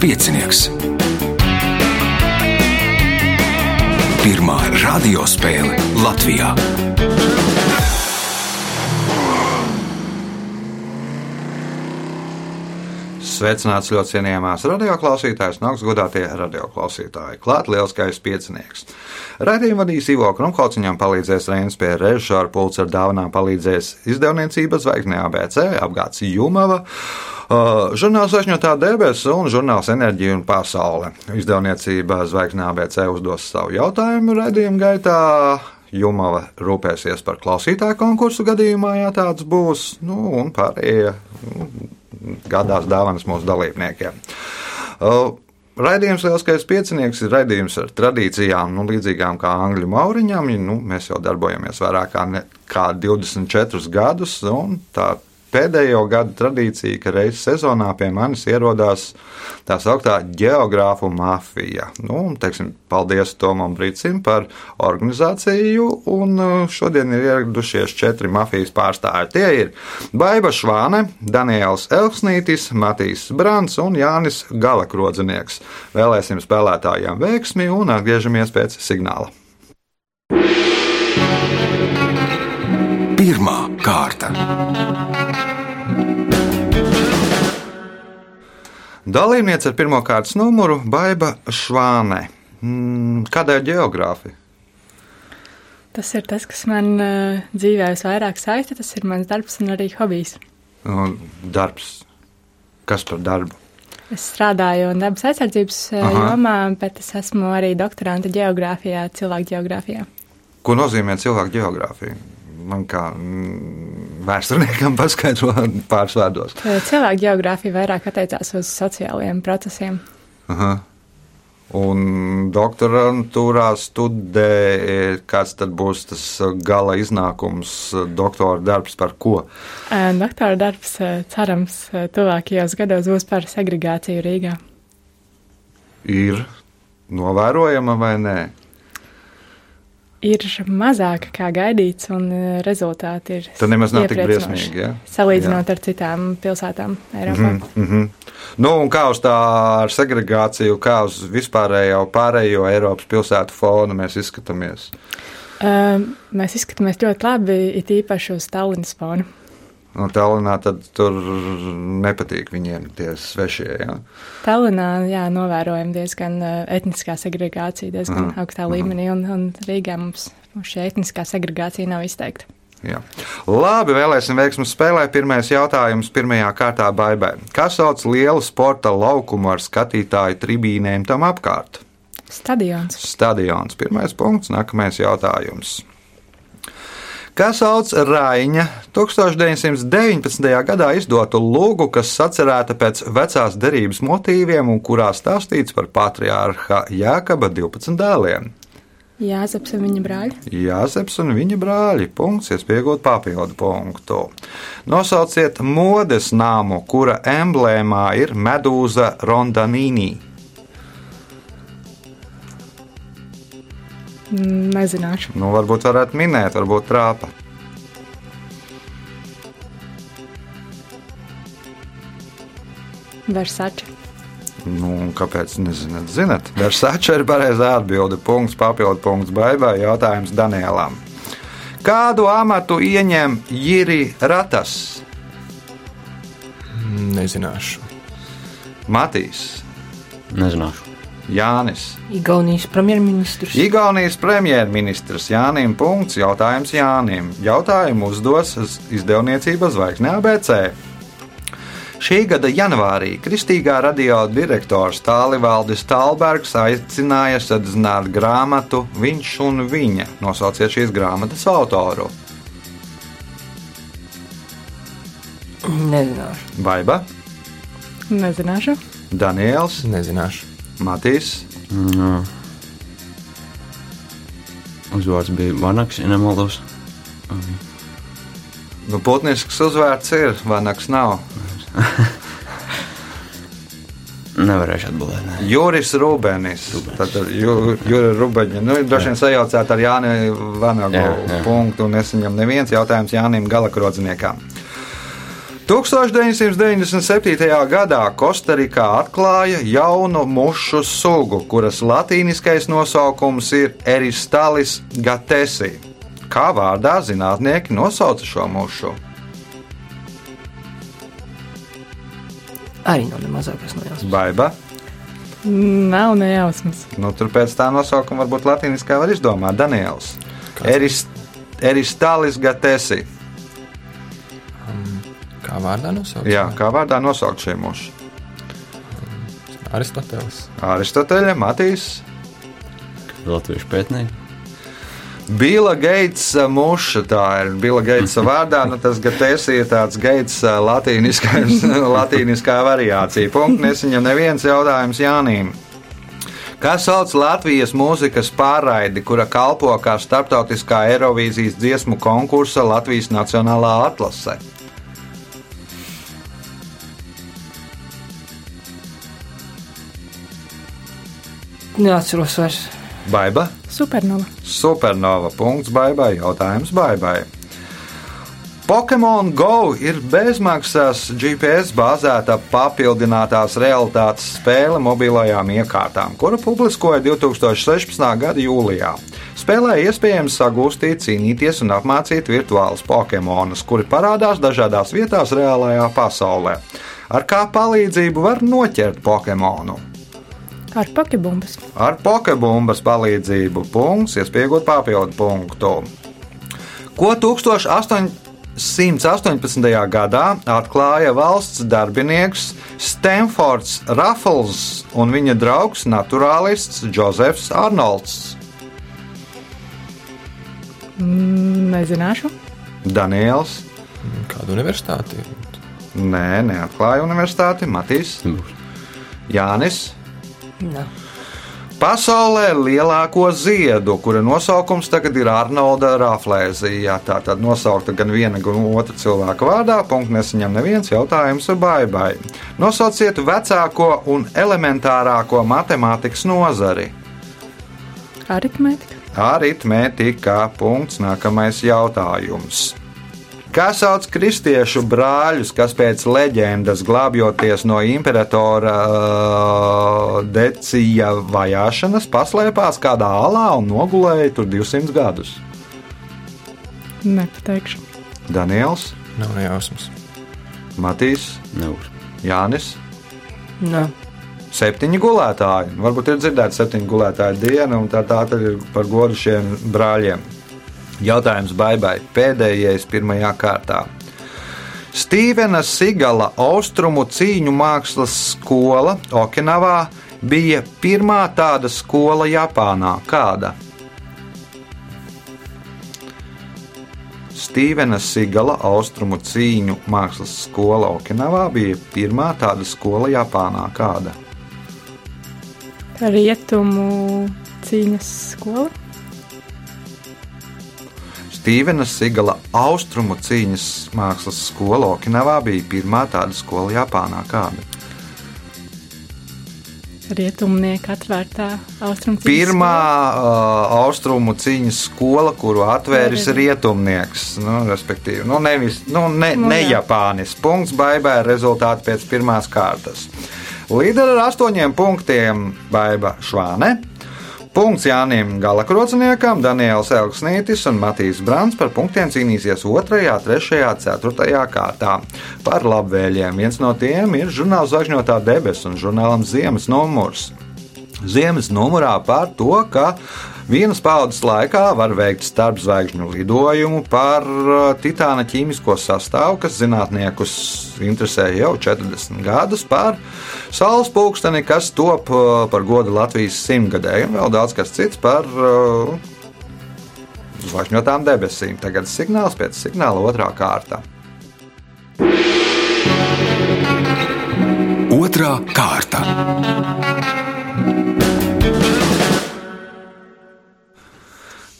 piecinieks. Pirmā radiospēle Latvijā. Sveicināts ļoti cienījamās radioklausītājas, un augstgadātie radioklausītāji. Klāt lielskais piecinieks. Radījumu vadīs Ivo Krumkauts, viņam palīdzēs Reinas pie režisora pulca ar dāvanām palīdzēs izdevniecības zvaigznē ABC, apgāds Jumava. Uh, žurnāls Ašņotā debesis un žurnāls Enerģija un pasaule. Izdevniecība Zvaigznē ABC uzdos savu jautājumu raidījuma gaitā. Jumava rūpēsies par klausītāju konkursu gadījumā, ja tāds būs, nu, un pārējie nu, gādās dāvanas mūsu dalībniekiem. Uh, Raidījums Lielskais piecinieks ir raidījums ar tradīcijām, nu, līdzīgām kā angļu mauriņam. Nu, mēs jau darbojamies vairāk kā 24 gadus, un tā pēdējo gadu tradīcija, ka reizes sezonā pie manis ierodās tā sauktā geogrāfu mafija. Nu, teiksim, paldies Tomam Brīsim par organizāciju, un šodien ir ieradušies četri mafijas pārstāvji. Tie ir Baiva Švāne, Daniels Elksnītis, Matīs Brants un Jānis Galakrodzinieks. Vēlēsim spēlētājiem veiksmi un atgriežamies pēc signāla. Pirmā kārta. Dalībniece ar pirmā kārtas numuru Baiva Švāne. Mm, kādēļ geogrāfija? Tas ir tas, kas man dzīvē visvairāk saista. Tas ir mans darbs un arī hobijs. Darbs. Kas par darbu? Es strādāju dabas aizsardzības uh, jomā, bet es esmu arī doktorante geogrāfijā, cilvēku geogrāfijā. Ko nozīmē cilvēku geogrāfija? Man kā mm, vēsturniekam paskaidro pāris vārdos. Cilvēku geogrāfija vairāk attiecās uz sociālajiem procesiem. Aha. Un doktorantūrā studē, kāds tad būs tas gala iznākums, doktora darbs par ko? Doktora darbs, cerams, tuvākajos gados būs par segregāciju Rīgā. Ir novērojama vai nē? Ir mazāka kā gaidīts, un rezultāti ir. Tas nemaz nav tik briesmīgi. Ja? Salīdzinot jā. ar citām pilsētām Eiropā. Mm -hmm. nu, kā uz tā segregāciju, kā uz vispārējo pārējo Eiropas pilsētu fonu mēs izskatāmies? Uh, mēs izskatāmies ļoti labi, it īpaši uz Tallinas fonu no Tallinā, tad tur nepatīk viņiem tie svešie. Ja? Tallinā jā, novērojam diezgan etniskā segregācija, diezgan aha, augstā līmenī, un, un Rīgā mums šī etniskā segregācija nav izteikta. Jā. Labi, vēlēsim veiksmu spēlē. Pirmais jautājums pirmajā kārtā baigā. Kas sauc lielu sporta laukumu ar skatītāju tribīnēm tam apkārt? Stadions. Stadions. Pirmais punkts, nākamais jautājums kas sauc Raņa 1919. gadā izdotu lūgu, kas sacerēta pēc vecās derības motīviem un kurā stāstīts par patriārha Jākaba 12 dēliem. Jāzeps un viņa brāļi. Jāzeps un viņa brāļi. Punkts, iespējot papildu punktu. Nosauciet modes nāmu, kura emblēmā ir medūza Rondanīnī. Nezināšu. Nu, varbūt varētu minēt, varbūt trāpa. Versace. Nu, kāpēc? Nezināt, zināt. Versace ir pareizā atbilde. Punkts, papildu punkts baigai. Jautājums Danielam. Kādu amatu ieņem Jiri Ratas? Nezināšu. Matīs. Nezināšu. Jānis. Igaunijas premjerministrs. Igaunijas premjerministrs Jānim. Punkts, jautājums Jānim. Jautājumu uzdos izdevniecība Zvaigzne ABC. Šī gada janvārī Kristīgā radio direktors Tālivaldis Tālbergs aicināja sadzināt grāmatu Viņš un viņa. Nosauciet šīs grāmatas autoru. Nezināšu. Baiba, Nezināšu. Daniels, Nezināšu. Matīs, Mm. Uzvārds bija Vanaks, ja nemaldos. nu, putnisks uzvārds ir, vanaks nav. Nevarēšu atbildēt. Ne. Juris Rūbenis. Tad Ju- Jura Rubeņa. Nu, droši vien sajaucāt ar Jāni Vanagu Jā, jā. punktu, un es viņam neviens jautājums Jānim Galakrodziniekam. 1997. gadā Kostarikā atklāja jaunu mušu sugu, kuras latīniskais nosaukums ir Eristalis gatesi. Kā vārdā zinātnieki nosauca šo mušu? Arī nav ne mazākais no jausmas. Baiba. Nav nejausmas. Nu, tur pēc tā nosaukuma varbūt latīniskā var izdomāt Daniels. Erist, Eristalis gatesi. Kā vārdā nosaukt? Jā, kā vārdā nosaukt šie muši? Aristoteles. Aristoteļa, Matīs. Latviešu pētnieki. Bila Geitsa muša, tā ir Bila Geitsa vārdā, nu tas gatēs ir tāds Geits ā, latīniskais, latīniskā variācija. Punkts nesaņem neviens jautājums Jānīm. Kā sauc Latvijas mūzikas pārraidi, kura kalpo kā starptautiskā Eirovīzijas dziesmu konkursa Latvijas Nacionālā atlase? Neatceros vairs. Baiba? Supernova. Supernova. Punkts baibai. Jautājums baibai. Pokemon Go ir bezmaksas GPS bāzēta papildinātās realitātes spēle mobilajām iekārtām, kuru publiskoja 2016. gada jūlijā. Spēlē iespējams sagūstīt, cīnīties un apmācīt virtuālus Pokemonus, kuri parādās dažādās vietās reālajā pasaulē. Ar kā palīdzību var noķert Pokemonu? Ar pokebumbas. Ar Pokebumbas palīdzību punkts, iespējot papildu punktu. Ko 1818. gadā atklāja valsts darbinieks Stanfords Raffles un viņa draugs naturālists Džozefs Arnolds? Mm, Nezināšu. Daniels. Kādu universitāti? Nē, neatklāja universitāti. Matīs. Jānis. Nē. Pasaulē lielāko ziedu, kura nosaukums tagad ir Arnolda Raflēzija. Tā tad nosaukta gan viena, gan otra cilvēka vārdā. Punkts nesaņem neviens jautājums baibai. Nosauciet vecāko un elementārāko matemātikas nozari. Aritmētika. Aritmētika. Punkts. Nākamais jautājums. Kā sauc kristiešu brāļus, kas pēc leģendas glābjoties no imperatora uh, decija vajāšanas, paslēpās kādā alā un nogulēja tur 200 gadus? Nepateikšu. Daniels, Nav nejausmas. Matīs, Nebūs. Jānis. Nē. Septiņi gulētāji. Varbūt ir dzirdēta septiņu gulētāju diena, un tā, tā tad ir par godu šiem brāļiem. Jautājums baigai pēdējais pirmajā kārtā. Stīvena Sigala austrumu cīņu mākslas skola Okinavā bija pirmā tāda skola Japānā. Kāda? Stīvena Sigala austrumu cīņu mākslas skola Okinavā bija pirmā tāda skola Japānā. Kāda? Rietumu cīņas skola. Stīvena Sigala austrumu cīņas mākslas skola Okinavā bija pirmā tāda skola Japānā. Kāda? Rietumnieka atvērtā austrumu cīņas Pirmā uh, austrumu cīņas skola, kuru atvēris jā. rietumnieks, nu, respektīvi, nu, nevis nu, ne, Nu, ne. Japānis. Punkts baigā rezultāti pēc pirmās kārtas. Līderi ar astoņiem punktiem Baiva Švāne. Punkts Jānim Galakrociniekam, Daniels Elksnītis un Matīs Brants par punktiem cīnīsies 2, 3, 4 kārtā. Par labvēliem viens no tiem ir žurnāls Zvaigžņotā debesis un žurnālam Ziemas numurs. Ziemas numurā par to, ka vienas paudzes laikā var veikt starpzvaigžņu lidojumu par uh, titāna ķīmisko sastāvu, kas zinātniekus interesē jau 40 gadus, par saules pulksteni, kas top uh, par godu Latvijas simtgadē, un vēl daudz kas cits par uh, zvaigžņotām debesīm. Tagad signāls pēc signāla otrā kārta. Otra kārta.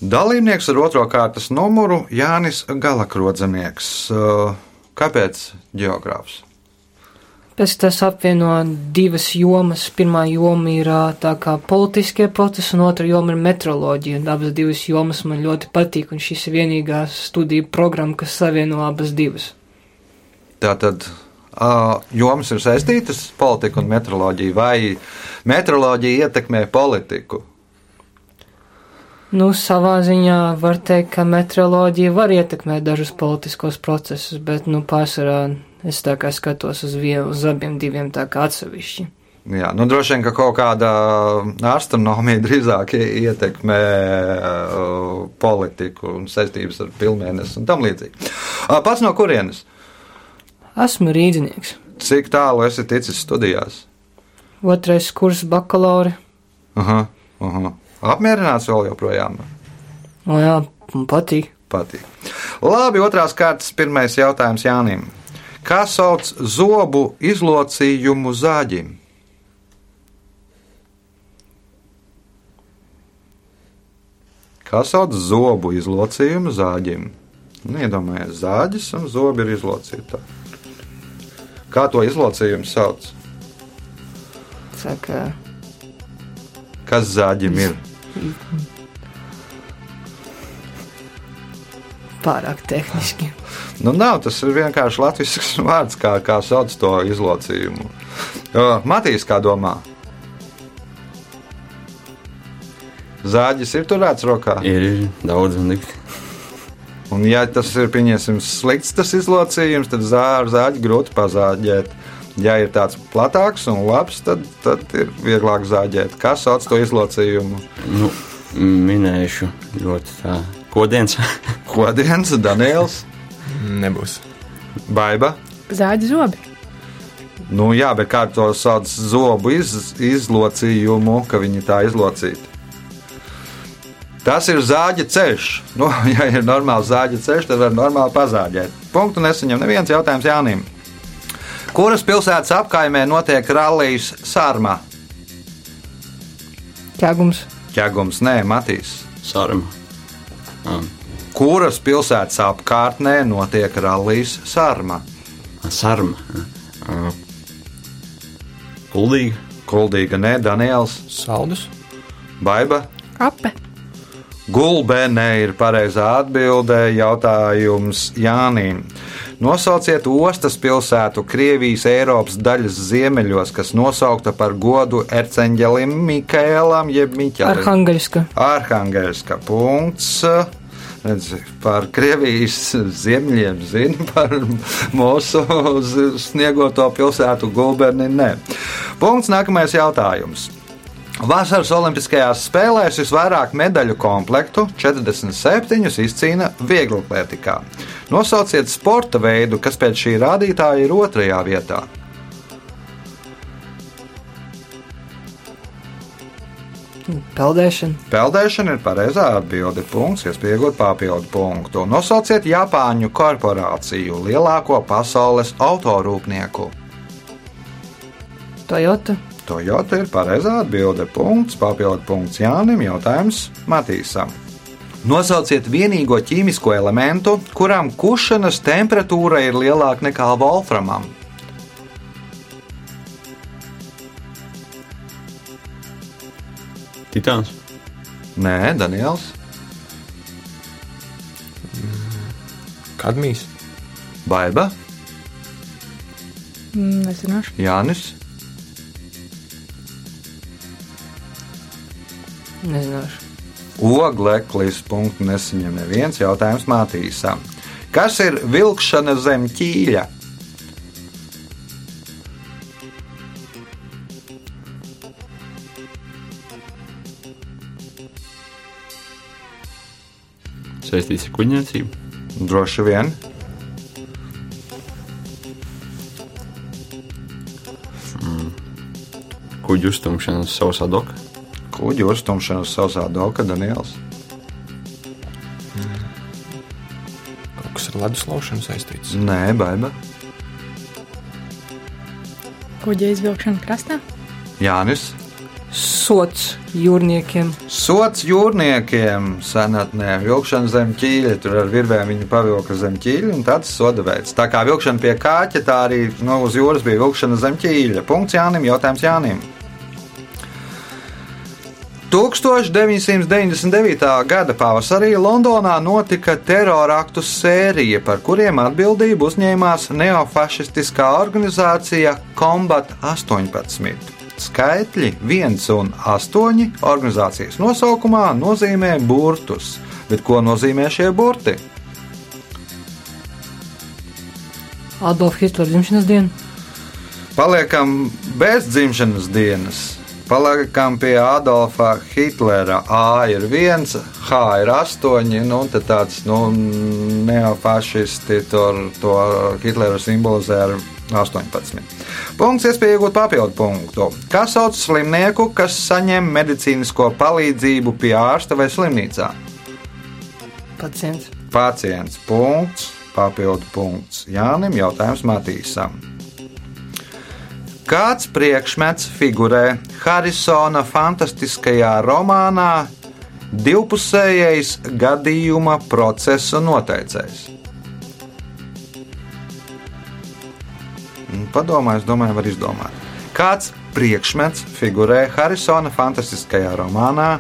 Dalībnieks ar otro kārtas numuru Jānis Galakrodzenieks. Uh, Kāpēc geogrāfs? Pēc tas apvieno divas jomas. Pirmā joma ir ā, tā kā politiskie procesi, un otra joma ir metroloģija. Abas divas jomas man ļoti patīk, un šis ir vienīgā studiju programma, kas savieno abas divas. Tātad uh, jomas ir saistītas politika un meteoroloģija, vai meteoroloģija ietekmē politiku? Nu, savā ziņā var teikt, ka meteoroloģija var ietekmēt dažus politiskos procesus, bet, nu, pārsvarā es tā kā skatos uz, vienu, uz abiem diviem tā kā atsevišķi. Jā, nu droši vien, ka kaut kāda astronomija drīzāk ietekmē uh, politiku un saistības ar pilnvērnes un tam līdzīgi. Uh, pats no kurienes? Esmu rīdzinieks. Cik tālu esi ticis studijās? Otrais kurs bakalauri. Aha, aha. Apmierināts vēl joprojām? O jā, patīk. Patīk. Labi, otrās kārtas, pirmais jautājums Jānim. Kā sauc zobu izlocījumu zāģim? Kā sauc zobu izlocījumu zāģim? Nu, iedomājieties, zāģis un zobi ir izlocīti. Kā to izlocījumu sauc? Saka, Kas zāģim ir? Pārāk tehniski. Nu, nav tas ir vienkārši latviešu vārds, kā, kā sauc to izlocījumu. Matīs, kā domā? Zāģis ir turēts rokā. Ir, ir daudz un tik. Un, ja tas ir pieņemsim, slikts tas izlocījums, tad zāģi grūti pazāģēt. Ja ir tāds platāks un labs, tad, tad ir vieglāk zāģēt. Kas sauc to izlocījumu? Nu, minēšu ļoti tā. Kodiens. Kodienis, Daniels, Nebūs. Baiba. Zāģi zobi. Nu, jā, bet kā to sauc zobu iz, izlocījumu, ka viņi tā izlocīti? Tas ir zāģa ceļš. Nu, ja ir normāls zāģa ceļš, tad var normāli pazāģēt. Punktu nesaņem neviens jautājums Jānim. Kuras pilsētas apkaimē notiek rallijas Sārma? Ķēgums. Ķēgums, nē, Matīs. Sarma. Um, Kuras pilsētas apkārtnē notiek rallijas Sārma? sarma. Uh, Kuldīga. Kuldīga, nē, Daniels, Saldus. Baiba. Ape. Gulbēnē ir pareizā atbildē jautājums Jānim. Nosauciet ostas pilsētu Krievijas Eiropas daļas ziemeļos, kas nosaukta par godu Erceņģelim Mikēlam jeb Miķelim. Arhangaļska. Arhangelska punkts. Redz, par Krievijas ziemeļiem zina, par mūsu sniegoto pilsētu Gulbeni. Nē. Punkts. Nākamais jautājums. Vasaras Olimpiskajās spēlēs visvairāk medaļu komplektu, 47, izcīna vieglatlētikā. Nosauciet sporta veidu, kas pēc šī rādītāja ir otrajā vietā. Peldēšana. Peldēšana ir pareizā atbilde. Punkts, iespējot papildu punktu. Nosauciet Japāņu korporāciju lielāko pasaules autorūpnieku. Toyota. Toyota ir pareizā atbilde. Punkts, papildu punkts Jānim, jautājums Matīsam. Nosauciet vienīgo ķīmisko elementu, kuram kušanas temperatūra ir lielāka nekā volframam. Titāns. Nē, Daniels, Kadmijs. Baiba, Mm, Nezināšu. Jānis, Nezināšu. Ogleklis. Punktu nesaņem neviens jautājums Matīsam. Kas ir vilkšana zem ķīļa? Saistīts ar kuģniecību. Droši vien. Kuģu uztumšana uz sausā doka. Kuģi uztumšana uz sausā doka, Daniels. Kaut kas ar ledus laušanu saistīts. Nē, baiba. Kuģa izvilkšana krastā. Jānis. Sots jūrniekiem. Sots jūrniekiem senatnē, vilkšana zem ķīļa, tur ar virvēm viņi pavilka zem ķīļa, un tāds soda veids. Tā kā vilkšana pie kāķa, tā arī nu, uz jūras bija vilkšana zem ķīļa. Punkts Jānim, jautājums Jānim. 1999. gada pavasarī Londonā notika teroraktu sērija, par kuriem atbildību uzņēmās neofašistiskā organizācija Combat 18. Skaitļi 1 un 8 organizācijas nosaukumā nozīmē burtus, bet ko nozīmē šie burti? Adolfa Hitlera dzimšanas diena. Paliekam bez dzimšanas dienas. Paliekam pie Adolfa Hitlera. A ir viens, H ir astoņi. Nu, tad tāds nu, neofašisti tur to Hitleru simbolizē ar 18. Punkts, iespēja iegūt papildu punktu. Kā sauc slimnieku, kas saņem medicīnisko palīdzību pie ārsta vai slimnīcā? Pacients. Pacients. Punkts, papildu punkts. Jānim jautājums Matīsam. Kāds priekšmets figurē Harisona fantastiskajā romānā Divpusējais gadījuma procesa noteicējs? Padomā, es domāju, var izdomāt. Kāds priekšmets figurē Harisona fantastiskajā romānā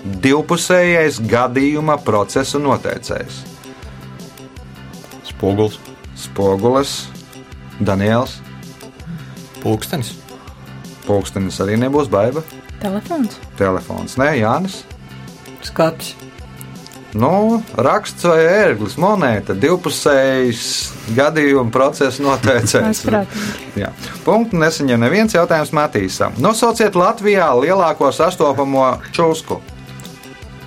Divpusējais gadījuma procesa noteicējs? Spogulis. Spogulis, Daniels, Pulkstenis. Pūkstens arī nebūs baiva. Telefons. Telefons, nē, Jānis. Skats. Nu, raksts vai ērglis, monēta, divpusējs gadījuma procesa noteicējs. Punktu nesaņem neviens jautājums Matīsam. Nosauciet Latvijā lielāko sastopamo čūsku.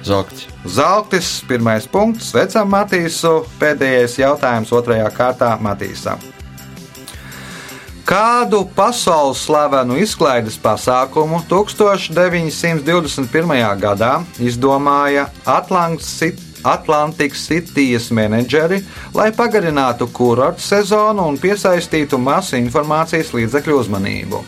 Zokts. Zeltis, pirmais punkts, vecam Matīsu, pēdējais jautājums otrajā kārtā Matīsam. Kādu pasaules slavenu izklaides pasākumu 1921. gadā izdomāja Atlantikas Citijas menedžeri, lai pagarinātu kurortu sezonu un piesaistītu masu informācijas līdzekļu uzmanību?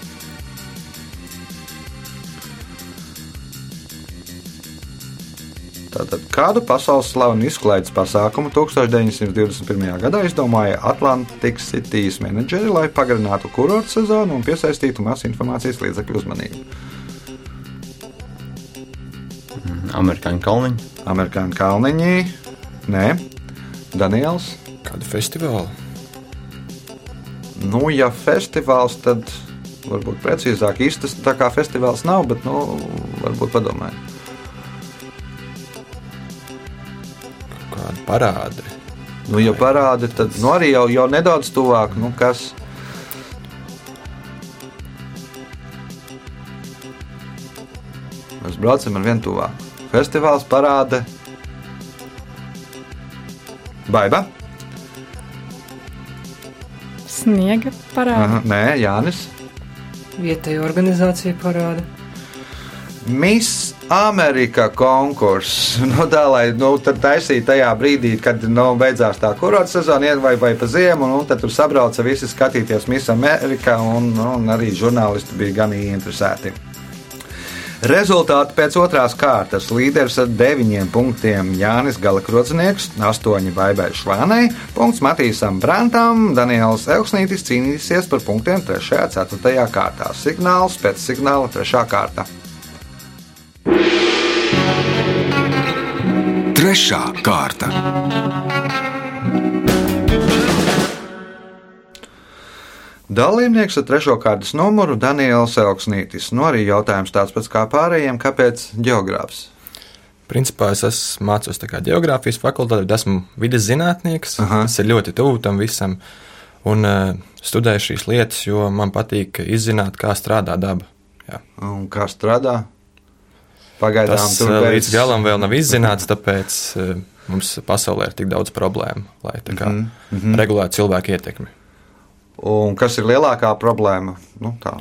Tātad, kādu pasaules slavenu izklaides pasākumu 1921. gadā izdomāja Atlantikas Citijas menedžeri, lai pagarinātu kurortu sezonu un piesaistītu masu informācijas līdzekļu uzmanību? Amerikāņu kalniņi. Amerikāņu kalniņi, nē, Daniels. Kādu festivālu? Nu, ja festivāls, tad varbūt precīzāk īstas tā kā festivāls nav, bet, nu, varbūt padomājiet. Kādu parādi? Nu, ja parādi, tad nu, arī jau, jau nedaudz tuvāk. Nu, kas? Mēs braucam ar vienu tuvāk. Festivāls parāda Baiba. Sniega parāda. Aha, nē, Jānis. Vietēja organizācija parāda. Miss Amerika konkurss. Nu, tā lai nu, tad taisītu tajā brīdī, kad nu, beidzās tā kurorta sezona, vai, vai pa ziemu, un tad tur sabrauca visi skatīties Miss Amerika, un, un arī žurnālisti bija gan interesēti. Rezultāti pēc otrās kārtas līderis ar deviņiem punktiem Jānis Galakrodznieks, astoņi Baibai Švānei, punkts Matīsam Brantam, Daniels Elksnītis cīnīsies par punktiem 3. un 4. kārtā. Signāls pēc signāla 3. kārta. Trešā kārta. Dalībnieks ar trešo kārtas numuru Daniels Elksnītis. Nu, arī jautājums tāds pats kā pārējiem, kāpēc geogrāfs? Principā es esmu kā geogrāfijas fakultātē, esmu vidas zinātnieks. Aha. Tas ir ļoti tuvu tam visam. Un uh, studēju šīs lietas, jo man patīk izzināt, kā strādā daba. Jā. Un kā strādā? Pagaidām Tas pēc- līdz galam vēl nav izzināts, tāpēc uh, mums pasaulē ir tik daudz problēmu, lai Mhm, mhm. regulētu cilvēku ietekmi. Un kas ir lielākā problēma? Nu, tā.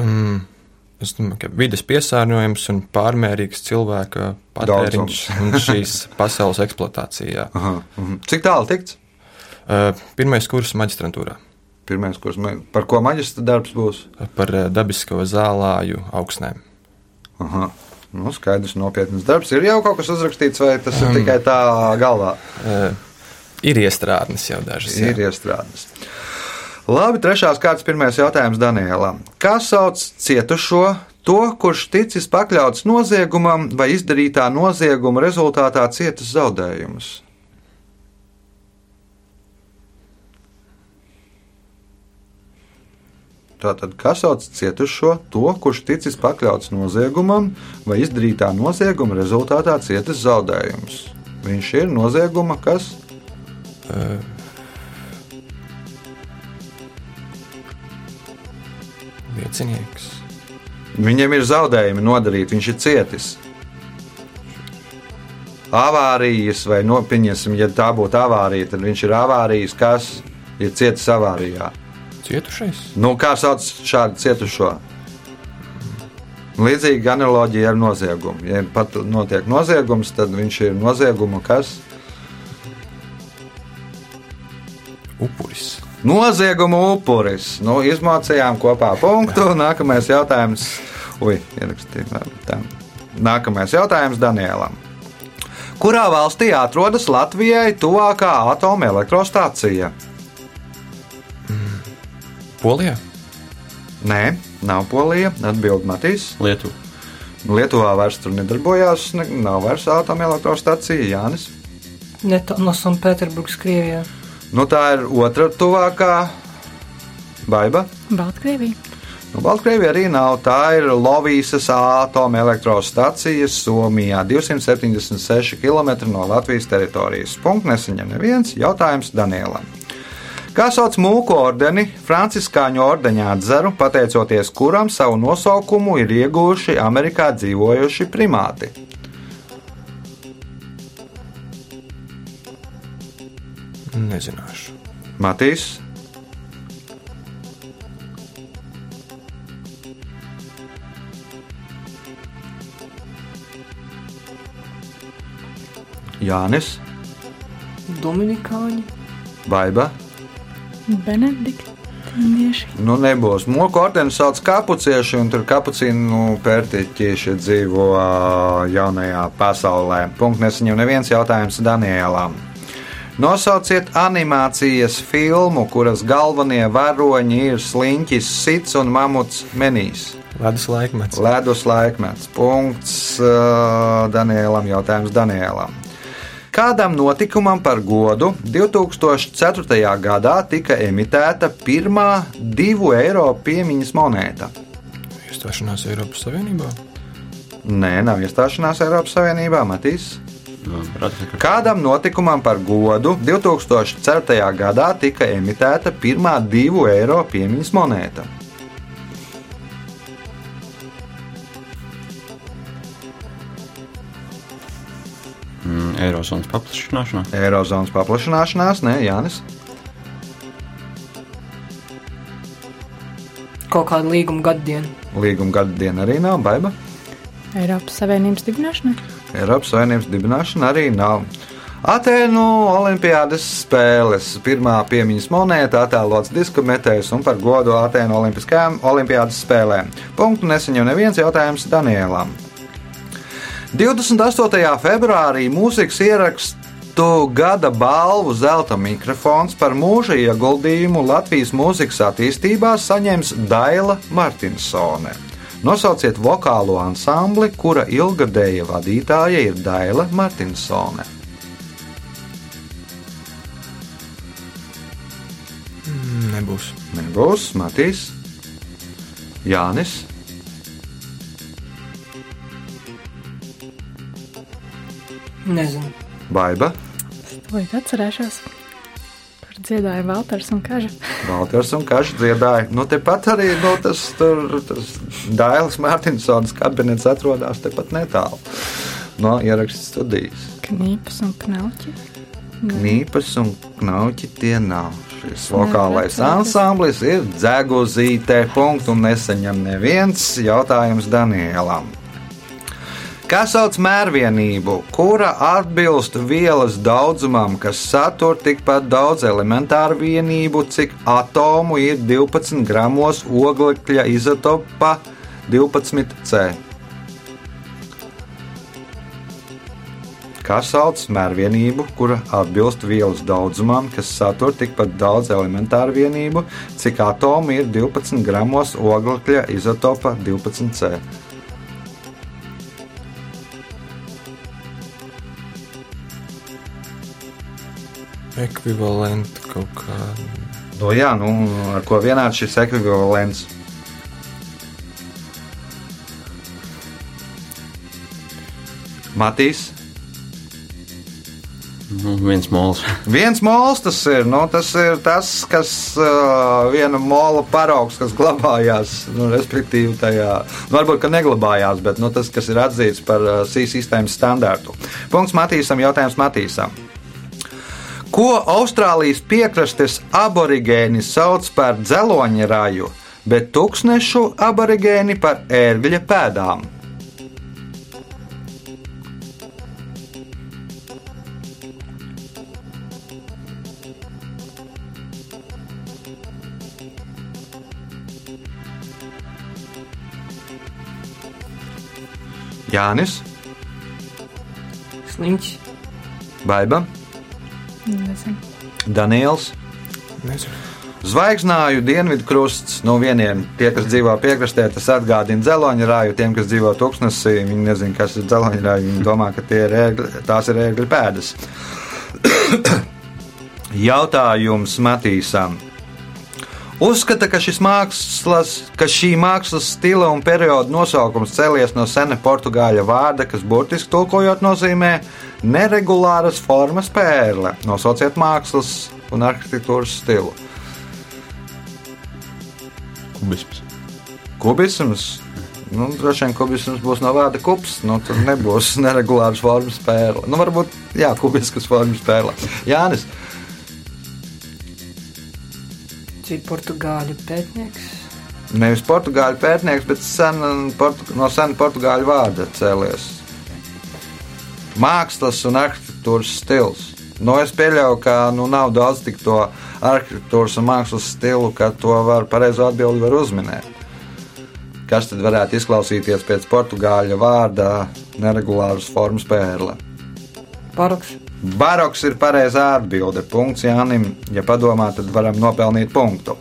Mm, es domāju, ka vidas piesārņojums un pārmērīgs cilvēka patēriņš un šīs pasaules eksploatācija. Aha, mhm. Cik tālu tikts? Uh, Pirmais kurs maģistrantūrā Pirmais, kurs, par ko maģistra darbs būs? par dabisko zālāju augsnēm. Aha. Nu, skaidrs, nopietns darbs. Ir jau kaut kas uzrakstīts, vai tas ir Um. tikai tā galvā? Uh, ir iestrādnes jau dažas. jā. Ir iestrādes. Labi, trešās kārtas pirmais jautājums Danielam. Kā sauc cietušo To, kurš ticis pakļauts noziegumam vai izdarītā nozieguma rezultātā cietas zaudējumus. Tātad, kas sauc cietušo, to, kurš ticis pakļauts noziegumam vai izdarītā nozieguma rezultātā cietas zaudējumus? Viņš ir nozieguma kas? Uh, liecinieks. Viņam ir zaudējumi nodarīti, viņš ir cietis. Avārijas vai nopiņasim, ja tā būtu avārija, tad viņš ir avārijas, kas ir cietis avārijā. Cietušais? Nu, kā sauc šādu cietušo? Līdzīga analoģija ar noziegumu. Ja pat notiek noziegums, tad viņš ir nozieguma kas? Upuris. Nozieguma upuris. Nu, izmācījām kopā punktu. Nākamais jautājums. Ui. Nākamais jautājums Danielam. Kurā valstī atrodas Latvijai tuvākā atomelektrostacija? Polijā? Nē, nav Polija. Atbild Matīs. Lietuva. Lietuvā vairs tur nedarbojās, ne, nav vairs atomelektrostacija. Jānis. Netālu no Sanktpēterburgas, Krievijā. Nu, tā ir otra tuvākā baiva. Baltkrievija. Nu, Baltkrievija arī nav. Tā ir Lovīsas atomelektrostacija Somijā, 276 km no Latvijas teritorijas. Punkts nesaņem neviens jautājums Danielam. Kā sauc mūku ordeni, Franciskāņu ordeņa atzaru, pateicoties kuram savu nosaukumu ir ieguvuši Amerikā dzīvojoši primāti? Nezināšu. Matīs, Jānis, Dominikāņi. Baiba. Benediktīnieši. Nu, nebūs. Mūku ordenis sauc kapucieši, un tur kapucīnu pērtiķieši dzīvo jaunajā pasaulē. Punkts nesaņem neviens jautājums Danielam. Nosauciet animācijas filmu, kuras galvenie varoņi ir sliņķis, sits un mamuts menīs. Ledus laikmets. Ledus laikmets. Punkts uh, Danielam. Jautājums Danielam. Kādam notikumam par godu 2004. gadā tika emitēta pirmā divu eiro piemiņas monēta? Iestāšanās Eiropas Savienībā. Nē, nav iestāšanās Eiropas Savienībā, Matīs. Nu. Kādam notikumam par godu 2004. gadā tika emitēta pirmā divu eiro piemiņas monēta? Eirozonas paplašināšanās. Eirozonas paplašināšanās, nē, Jānis. Kaut kāda līguma gaddiena. Līguma gada diena arī nav, baiba. Eiropas Savienības dibināšanai. Eiropas Savienības dibināšana arī nav. Atēnu Olimpiādas spēles pirmā piemiņas monēta attēlots diska metējs un par godu Atēnu Olimpiskajām Olimpiādas spēlēm. Punktu nesaņem neviens jautājums Danielam. 28. februārī mūzikas ierakstu gada balvu Zelta mikrofons par mūža ieguldījumu Latvijas mūzikas attīstībā saņems Daila Martinsone. Nosauciet vokālo ansambli, kura ilgadēja vadītāja ir Daila Martinsone. Mm, Nebūs. Nebūs Matīs, Jānis, Nezinu. Baiba, Vai atcerēšos, dziedāja Valters un Kaža? Valters un Kažs dziedāja. Nu, tepat arī nu, tas, tur, tas Dailas Mārtiņsons kabinets atrodas tepat netālu no ierakstu studijas. Knīpas un knauķi. Nīpas un knauķi tie nav. Šis vokālais ansamblis ir dzeguzīte. Punktu nesaņem neviens jautājums Danielam. Kā sauc mērvienību, kura atbilst vielas daudzumam, kas satur tikpat daudz elementāru vienību, cik atomu ir 12 gramos oglekļa izotopa 12C? Kā sauc mērvienību, kura atbilst vielas daudzumam, kas satur tikpat daudz elementāru vienību, cik atomu ir 12 gramos oglekļa izotopa 12C? Ekvivalenti kaut kā. No, jā, nu, ar ko vienāds šis ekvivalents? Matīs, Nu, viens mols. viens mols tas ir. Nu, tas ir tas, kas uh, viena mola paraugs, kas glabājās. Nu, respektīvi, tajā nu, varbūt ka neglabājās, bet nu, tas, kas ir atzīts par uh, SI sistēmas standārtu. Punkts Matīsam, jautājums Matīsam. Ko Austrālijas piekrastes aborigēni sauc par dzeloņa raju, bet tūkstnešu aborigēni par ērgļa pēdām? Jānis, Sliņķis. Baiba, Nezinu. Daniels. Nezinu. Zvaigznāju dienvidu krusts no vieniem, tie, kas dzīvo piekrastē, tas atgādina dzeloņa rāju. Tiem, kas dzīvo tūkstnesī, viņi nezina, kas ir dzeloņa rāja. Viņi domā, ka tie ir ēgļi, tās ir ēgļu pēdas. Jautājums Matīsam. Uzskata, ka, mākslas, ka šī mākslas stila un perioda nosaukums cēlies no sena portugāļu vārda, kas burtiski tulkojot nozīmē neregulāras formas pērle. Nosauciet mākslas un arhitektūras stilu. Kubisms. Kubisms. Nu, droši vien kubisms būs no vārda kups. Nu, tur nebūs neregulāras formas pērle. Nu, varbūt, jā, kubiskas formas pērle. Jānis. Cik portugāļu pētnieks? Nevis portugāļu pētnieks, bet sen, portu, no sena portugāļu vārda cēlies. Mākslas un arhitektūras stils. Nu, es pieļauju, ka nu, nav daudz tik to arhitektūras un mākslas stilu, ka to var pareizo atbildi var uzminēt. Kas tad varētu izklausīties pēc portugāļu vārda neregulāras formas pērle? Paroks. Baroks ir pareizā atbilde. Punkts Jānim. Ja padomā, tad varam nopelnīt punktu.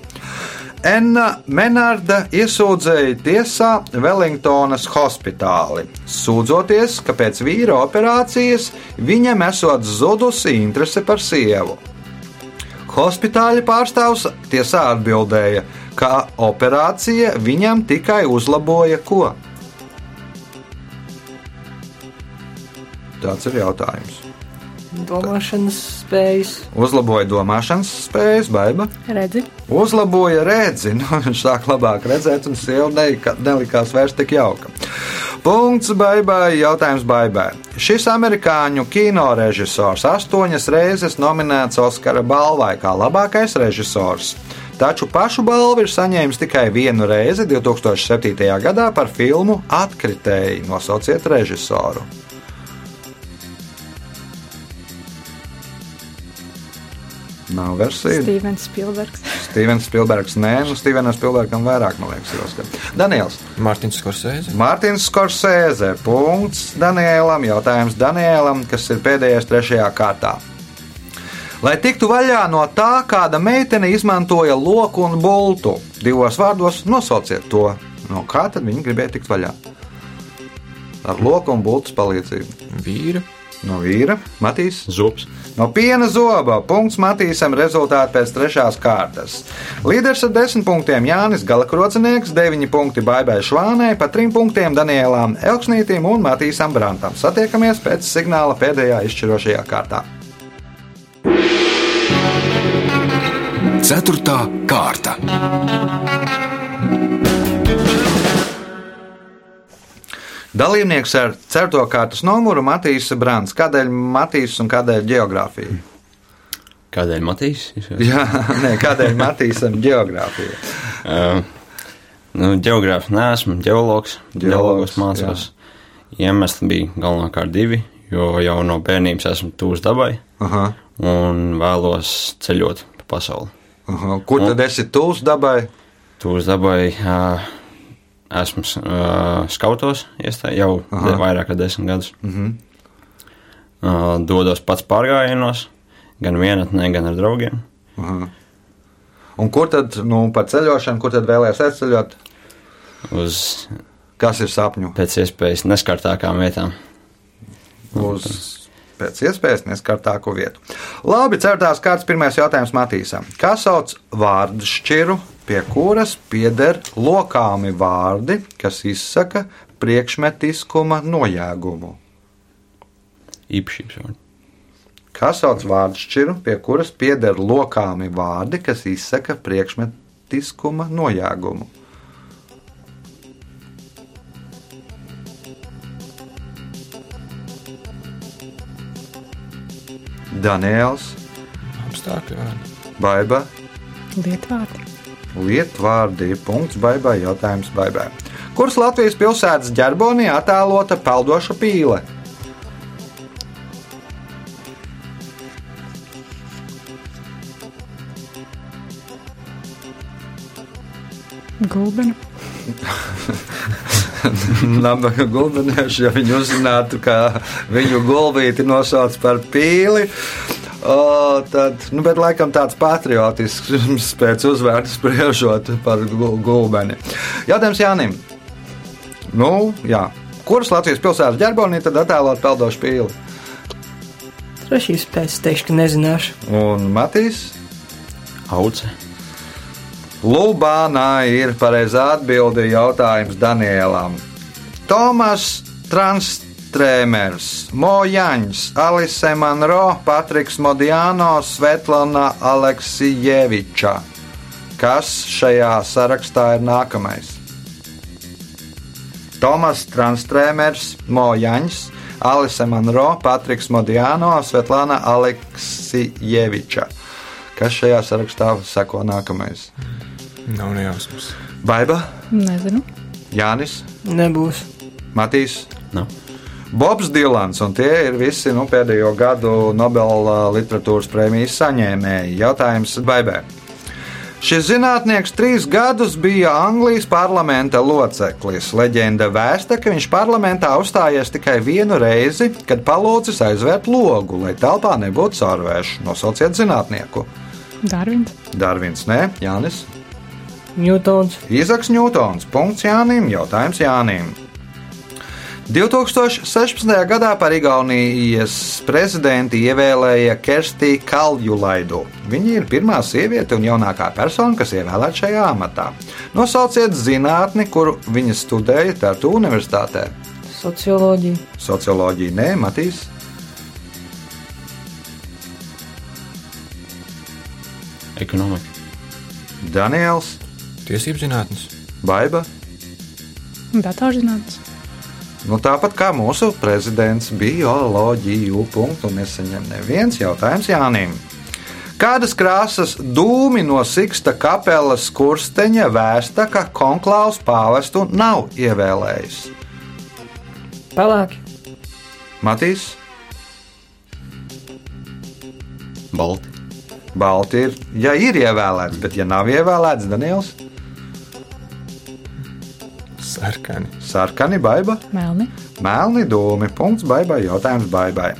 Enna Menarda iesūdzēja tiesā Wellingtonas hospitāli, sūdzoties, ka pēc vīra operācijas viņam esot zudusi interese par sievu. Hospitāļa pārstāvs tiesā atbildēja, ka operācija viņam tikai uzlaboja ko? Tāds ir jautājums. Domāšanas spējas. Uzlaboja domāšanas spējas, baiba. Redzi, Uzlaboja redzi, nu, viņš sāk labāk redzēt, un sieva nelikās vairs tik jauka. Punkts baibai, jautājums baibai. Šis amerikāņu kino režisors astoņas reizes nominēts Oskara balvai kā labākais režisors. Taču pašu balvu ir saņēmis tikai vienu reizi 2007. gadā par filmu Atkritēji. Nosauciet režisoru. Nav versija. Stevens Spilbergs. Stevens Spilbergs, nē, nu Stevenam Spilbergam vairāk, man liekas, ir Oskar. Daniels. Mārtiņš Skorsēze. Mārtiņš Skorsēze. Punkts Danielam. Jautājums Danielam, kas ir pēdējais trešajā kārtā. Lai tiktu vaļā no tā, kāda meitene izmantoja loku un bultu, divos vārdos nosauciet to. No kā tad viņi gribēja tikt vaļā? Ar loku un bultas palīdzību. Vīra. No vīra, Matīs. Zops. No piena zoba punkts Matīsam rezultāti pēc trešās kārtas. Līderis ar desmit punktiem Jānis Galakrocinieks, deviņi punkti Baibai Švānai, pa trim punktiem Danielām Elksnītim un Matīsam Brantam. Satiekamies pēc signāla pēdējā izšķirošajā kārtā. Ceturtā kārta. Dalībnieks ar certo kārtas numuru Matīs Brants. Kādēļ Matīs un kādēļ geogrāfija? Kādēļ Matīs? Jā, nē, kādēļ Matīsam geogrāfija? Uh, nu, Geogrāfs neesmu. Ģeologs, Ģeologos mācos. Iemesli bija galvenokārt divi, jo jau no bērnības esmu tūs dabai Aha, un vēlos ceļot pa pasauli. aha. Kur tad esi tūs dabai? Tūs dabai uh, esmu uh, skautos iestājis jau Aha. vairāk kā desmit gadus. Mhm. Uh, dodos pats pārgājienos, gan vienatnē, gan ar draugiem. Un kur tad, nu, par ceļošanu, kur tad vēlēsies aizceļot? Uz Kas ir sapņu? pēc iespējas neskartākām vietām. Uz pēc iespējas neskartāko vietu. Labi, ceturtās kārtas pirmais jautājums Matīsam. Kā sauc vārdu šķiru, pie kuras pieder lokāmi vārdi, kas izsaka priekšmetiskuma nojēgumu? Īpašības vārdi. Kā sauc vārdu šķiru, pie kuras pieder lokāmi vārdi, kas izsaka priekšmetiskuma nojēgumu? Daniels, Apstākļi vārdi. Baiba, Lietvārdi. Lietvārdi, punkts, baibai, jautājums baibai. Kuras Latvijas pilsētas ģerbonī attēlota peldoša pīle? Gulbena. Nabaga gulbenieši, ja viņi uzzinātu, ka viņu gulbīti nosauc par pīli. O, tad, nu, bet laikam tāds patriotisks pēc uzvārdu spriežot par gu- gulbeni. Jautājums Jānim. Nu, jā. Kuras Latvijas pilsētas ģerbonī tad attēlot peldošu pīli? Trešīs pēc teikšu, ka nezināšu. Un Matīs? Auce. Lubānā ir pareizā atbilde jautājums Danielam. Tomas Transtrēmers, Mojaņš, Alise Manro, Patriks Modiano, Svetlana Aleksijeviča. Kas šajā sarakstā ir nākamais? Tomas Transtrēmers, Mojaņš, Alise Manro, Patriks Modiano, Svetlana Aleksijeviča. Kas šajā sarakstā seko nākamais? Nav nejausmas. Baiba, Nezinu. Jānis, Nebūs. Matīs. Nav. Bobs Dilans, un tie ir visi nu, pēdējo gadu Nobela literatūras prēmijas saņēmēji. Jautājums Baibē. Šis zinātnieks trīs gadus bija Anglijas parlamenta loceklis. Leģenda vēsta, ka viņš parlamentā uzstājies tikai vienu reizi, kad palūdzis aizvērt logu, lai telpā nebūtu sārvēšu. Nosauciet zinātnieku. Darvins. Darvins, nē, Jānis. Ņūtons. Īzaks Ņūtons. Punkts Jānim. Jautājums Jānim. 2016. gadā par Igaunijas prezidentu ievēlēja Kerstī Kaljulaidu. Viņa ir pirmā sieviete un jaunākā persona, kas ievēlēta šajā amatā. Nosauciet zinātni, kuru viņa studēja Tartu Universitātē. Socioloģija. Socioloģija, nē, Matīs. Ekonomika. Daniels, Tiesības zinātnes. Baiba. Datorzinātnes. Nu, tāpat kā mūsu prezidents bioloģiju punktu nesaņem neviens jautājums Jānim. Kādas krāsas dūmi no Siksta kapelas kursteņa vēsta, ka konklāvs pāvestu nav ievēlējis? Pelēki. Matīs, Balti. Balti ir, ja ir ievēlēts, bet ja nav ievēlēts, Daniels, Sarkani. sarkani baiba. Melni. Melni dūmi. Punkts baibai. Jautājums baibai.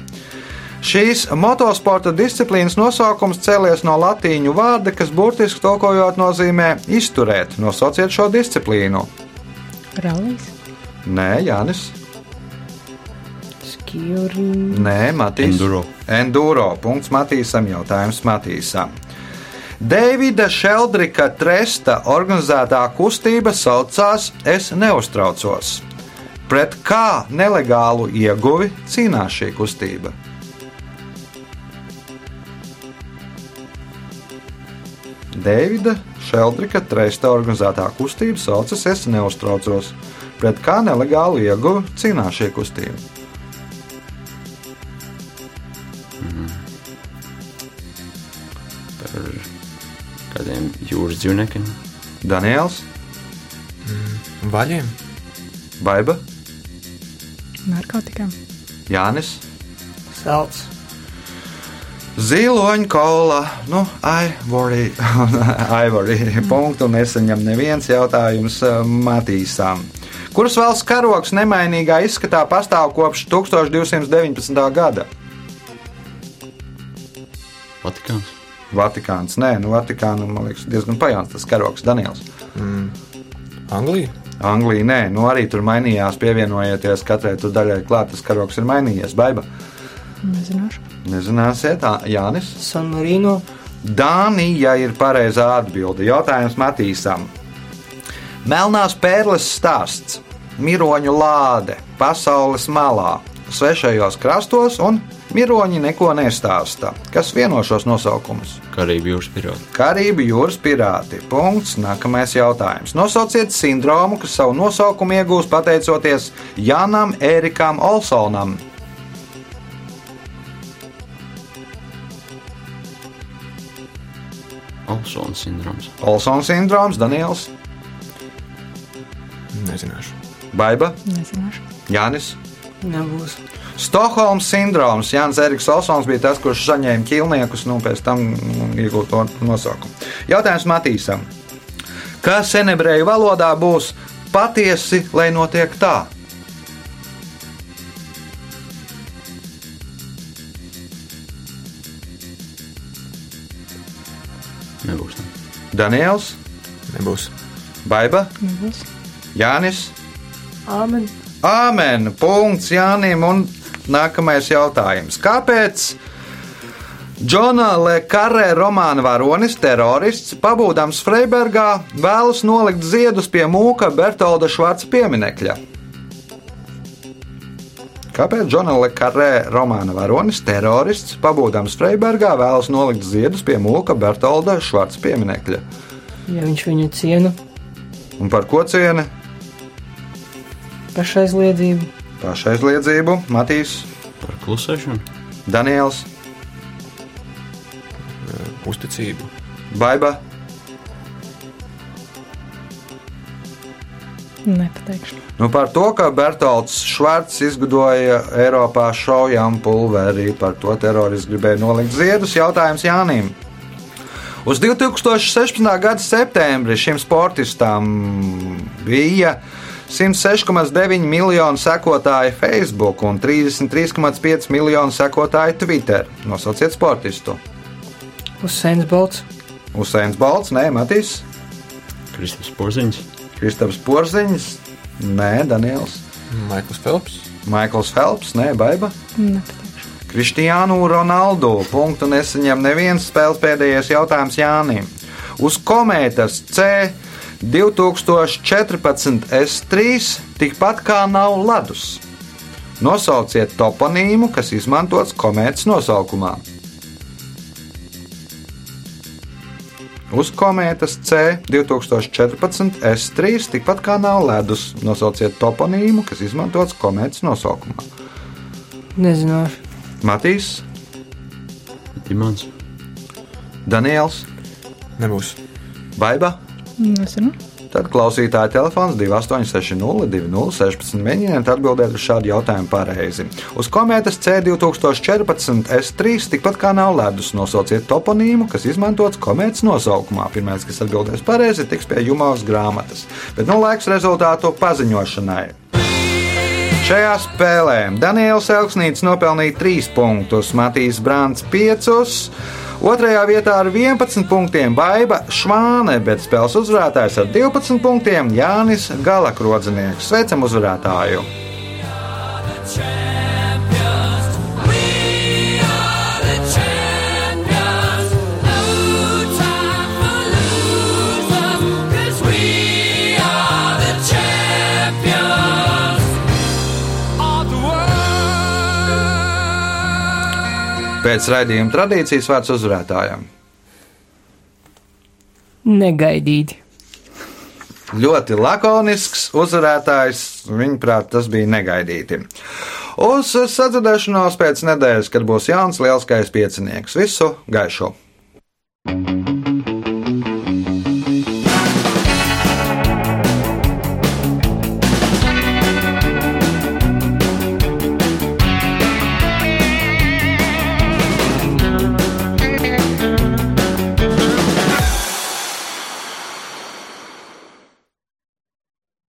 Šīs motosporta disciplīnas nosaukums cēlies no latīņu vārda, kas burtiski tulkojot nozīmē izturēt. Nosauciet šo disciplīnu. Rallijas. Nē, Jānis. Skjuri. Nē, Matīs. Enduro. Enduro. Punkts Matīsam. Jautājums Matīsam. Davida Šeldrika tresta organizētā kustība saucās Es neuztraucos. Pret kā nelegālu ieguvi cīnās šī kustība? Davida Šeldrika tresta organizētā kustība saucas Es neuztraucos. Pret kā nelegālu ieguvi cīnās šī kustība? Kādiem jūras dzīvniekiem. Daniels, Vaļiem. Baiba, Narkotikām. Jānis. Salts. Ziloņa kola, nu, Ivory, Ivory punktu nesaņem neviens jautājums eh, Matīsām. Kuras valsts karoks nemainīgā izskatā pastāv kopš 1219. gada? Vatikāns. Vatikāns. Nē, nu Vatikāna man liekas diezgan pajāns tas karoks Daniels. Anglija. Anglija nē, nu arī tur mainījās, pievienojieties katrai tur daļai klāt, tas karoks ir mainījies. Baiba. Nezināšu. Nezināsiet, tā Jānis. San Marino. Dānija ir pareizā atbilde. Jautājums Matīsam. Melnās pērles stāsts, miroņu lāde, pasaules malā, svešajos krastos un miroņi neko nestāsta. Kas vieno šos nosaukumus? Karību jūras pirāti. Karību jūras pirāti. Punkts. Nākamais jautājums. Nosauciet sindromu, kas savu nosaukumu iegūst pateicoties Janam Ērikam Olsonam. Olsona sindroms. Olsona sindroms, Daniels, Nezināšu. Baiba, Nezināšu. Jānis. Nebūs. Stokholmas sindroms. Jānis Eriks Olsons bija tas, kurš saņēma ķīlniekus, nu pēc tam iegūta to nosaukumu. Jautājums Matīsam. Kā senebreju valodā būs patiesi, lai notiek tā? Nebūs. tā. Daniels, Nebūs. Baiba, Nebūs. Jānis. Āmen. Āmen! Punkts Jānim. Un nākamais jautājums. Kāpēc Džona Lekarē romāna varonis, terorists, pabūdams Freibergā, vēlas nolikt ziedus pie mūka Bertolda Švarca pieminekļa? Kāpēc Džona Lekarē romāna varonis, terorists, pabūdams Freibergā, vēlas nolikt ziedus pie mūka Bertolda Švarca pieminekļa? Ja viņš viņu ciena, Un par ko ciena? pašaizliedzību. Pašaizliedzību, Matīs, Par klusēšanu. Daniels, Uzticību. Baiba. Nepateikšu. Nu, par to, ka Bertolds Švarts izgudroja Eiropā šaujam pulveri, par to terorists gribēja nolikt ziedus. Jautājums Jānim. Uz 2016. gada septembri šim sportistam bija 106,9 miljonu sekotāju Facebook un 33,5 miljonu sekotāju Twitter. Nosauciet sportistu. Usains Bolts. Usains Balts, nē, Matīs, Kristus Porziņš. Kristaps Porziņš, nē, Daniels, Maikls Felps. Maikls Felps, nē, Baiba. Kristiānu Ronaldu. Punktu nesaņem neviens spēles pēdējais jautājums Jānim. Uz komētas C 2014 S3 tikpat kā nav ledus. Nosauciet toponīmu, kas izmantots komētas nosaukumā. Uz komētas C 2014 S3 tikpat kā nav ledus. Nosauciet toponīmu, kas izmantots komētas nosaukumā. Nezināšu. Matīs, Dimants. Daniels, Nebūs. Baiba. Nezinu. Tad klausītāja telefons 2860, 2016. Mēģiniet atbildēt uz šādu jautājumu pareizi. Uz komētas C2014 S3 tikpat kā nav ledus. Nosauciet toponīmu, kas izmantots komētas nosaukumā. Pirmais, kas atbildēs pareizi, tiks pie jumās grāmatas. Bet nu laiks rezultātu paziņošanai. Šajā spēlē Daniels Elksnīts nopelnīja 3 punktus, Matīs Brants 5. Otrajā vietā ar 11 punktiem Baiva Švāne, bet spēles uzvarētājs ar 12 punktiem Jānis Galakrodzinieks. Sveicam uzvarētāju! Pēc raidījuma tradīcijas vārds uzvarētājam. Negaidīti. Ļoti lakonisks uzvarētājs, viņaprāt, tas bija negaidīti. Uz sadzirdēšanos pēc nedēļas, kad būs jauns lielskais piecinieks. Visu gaišu! thank you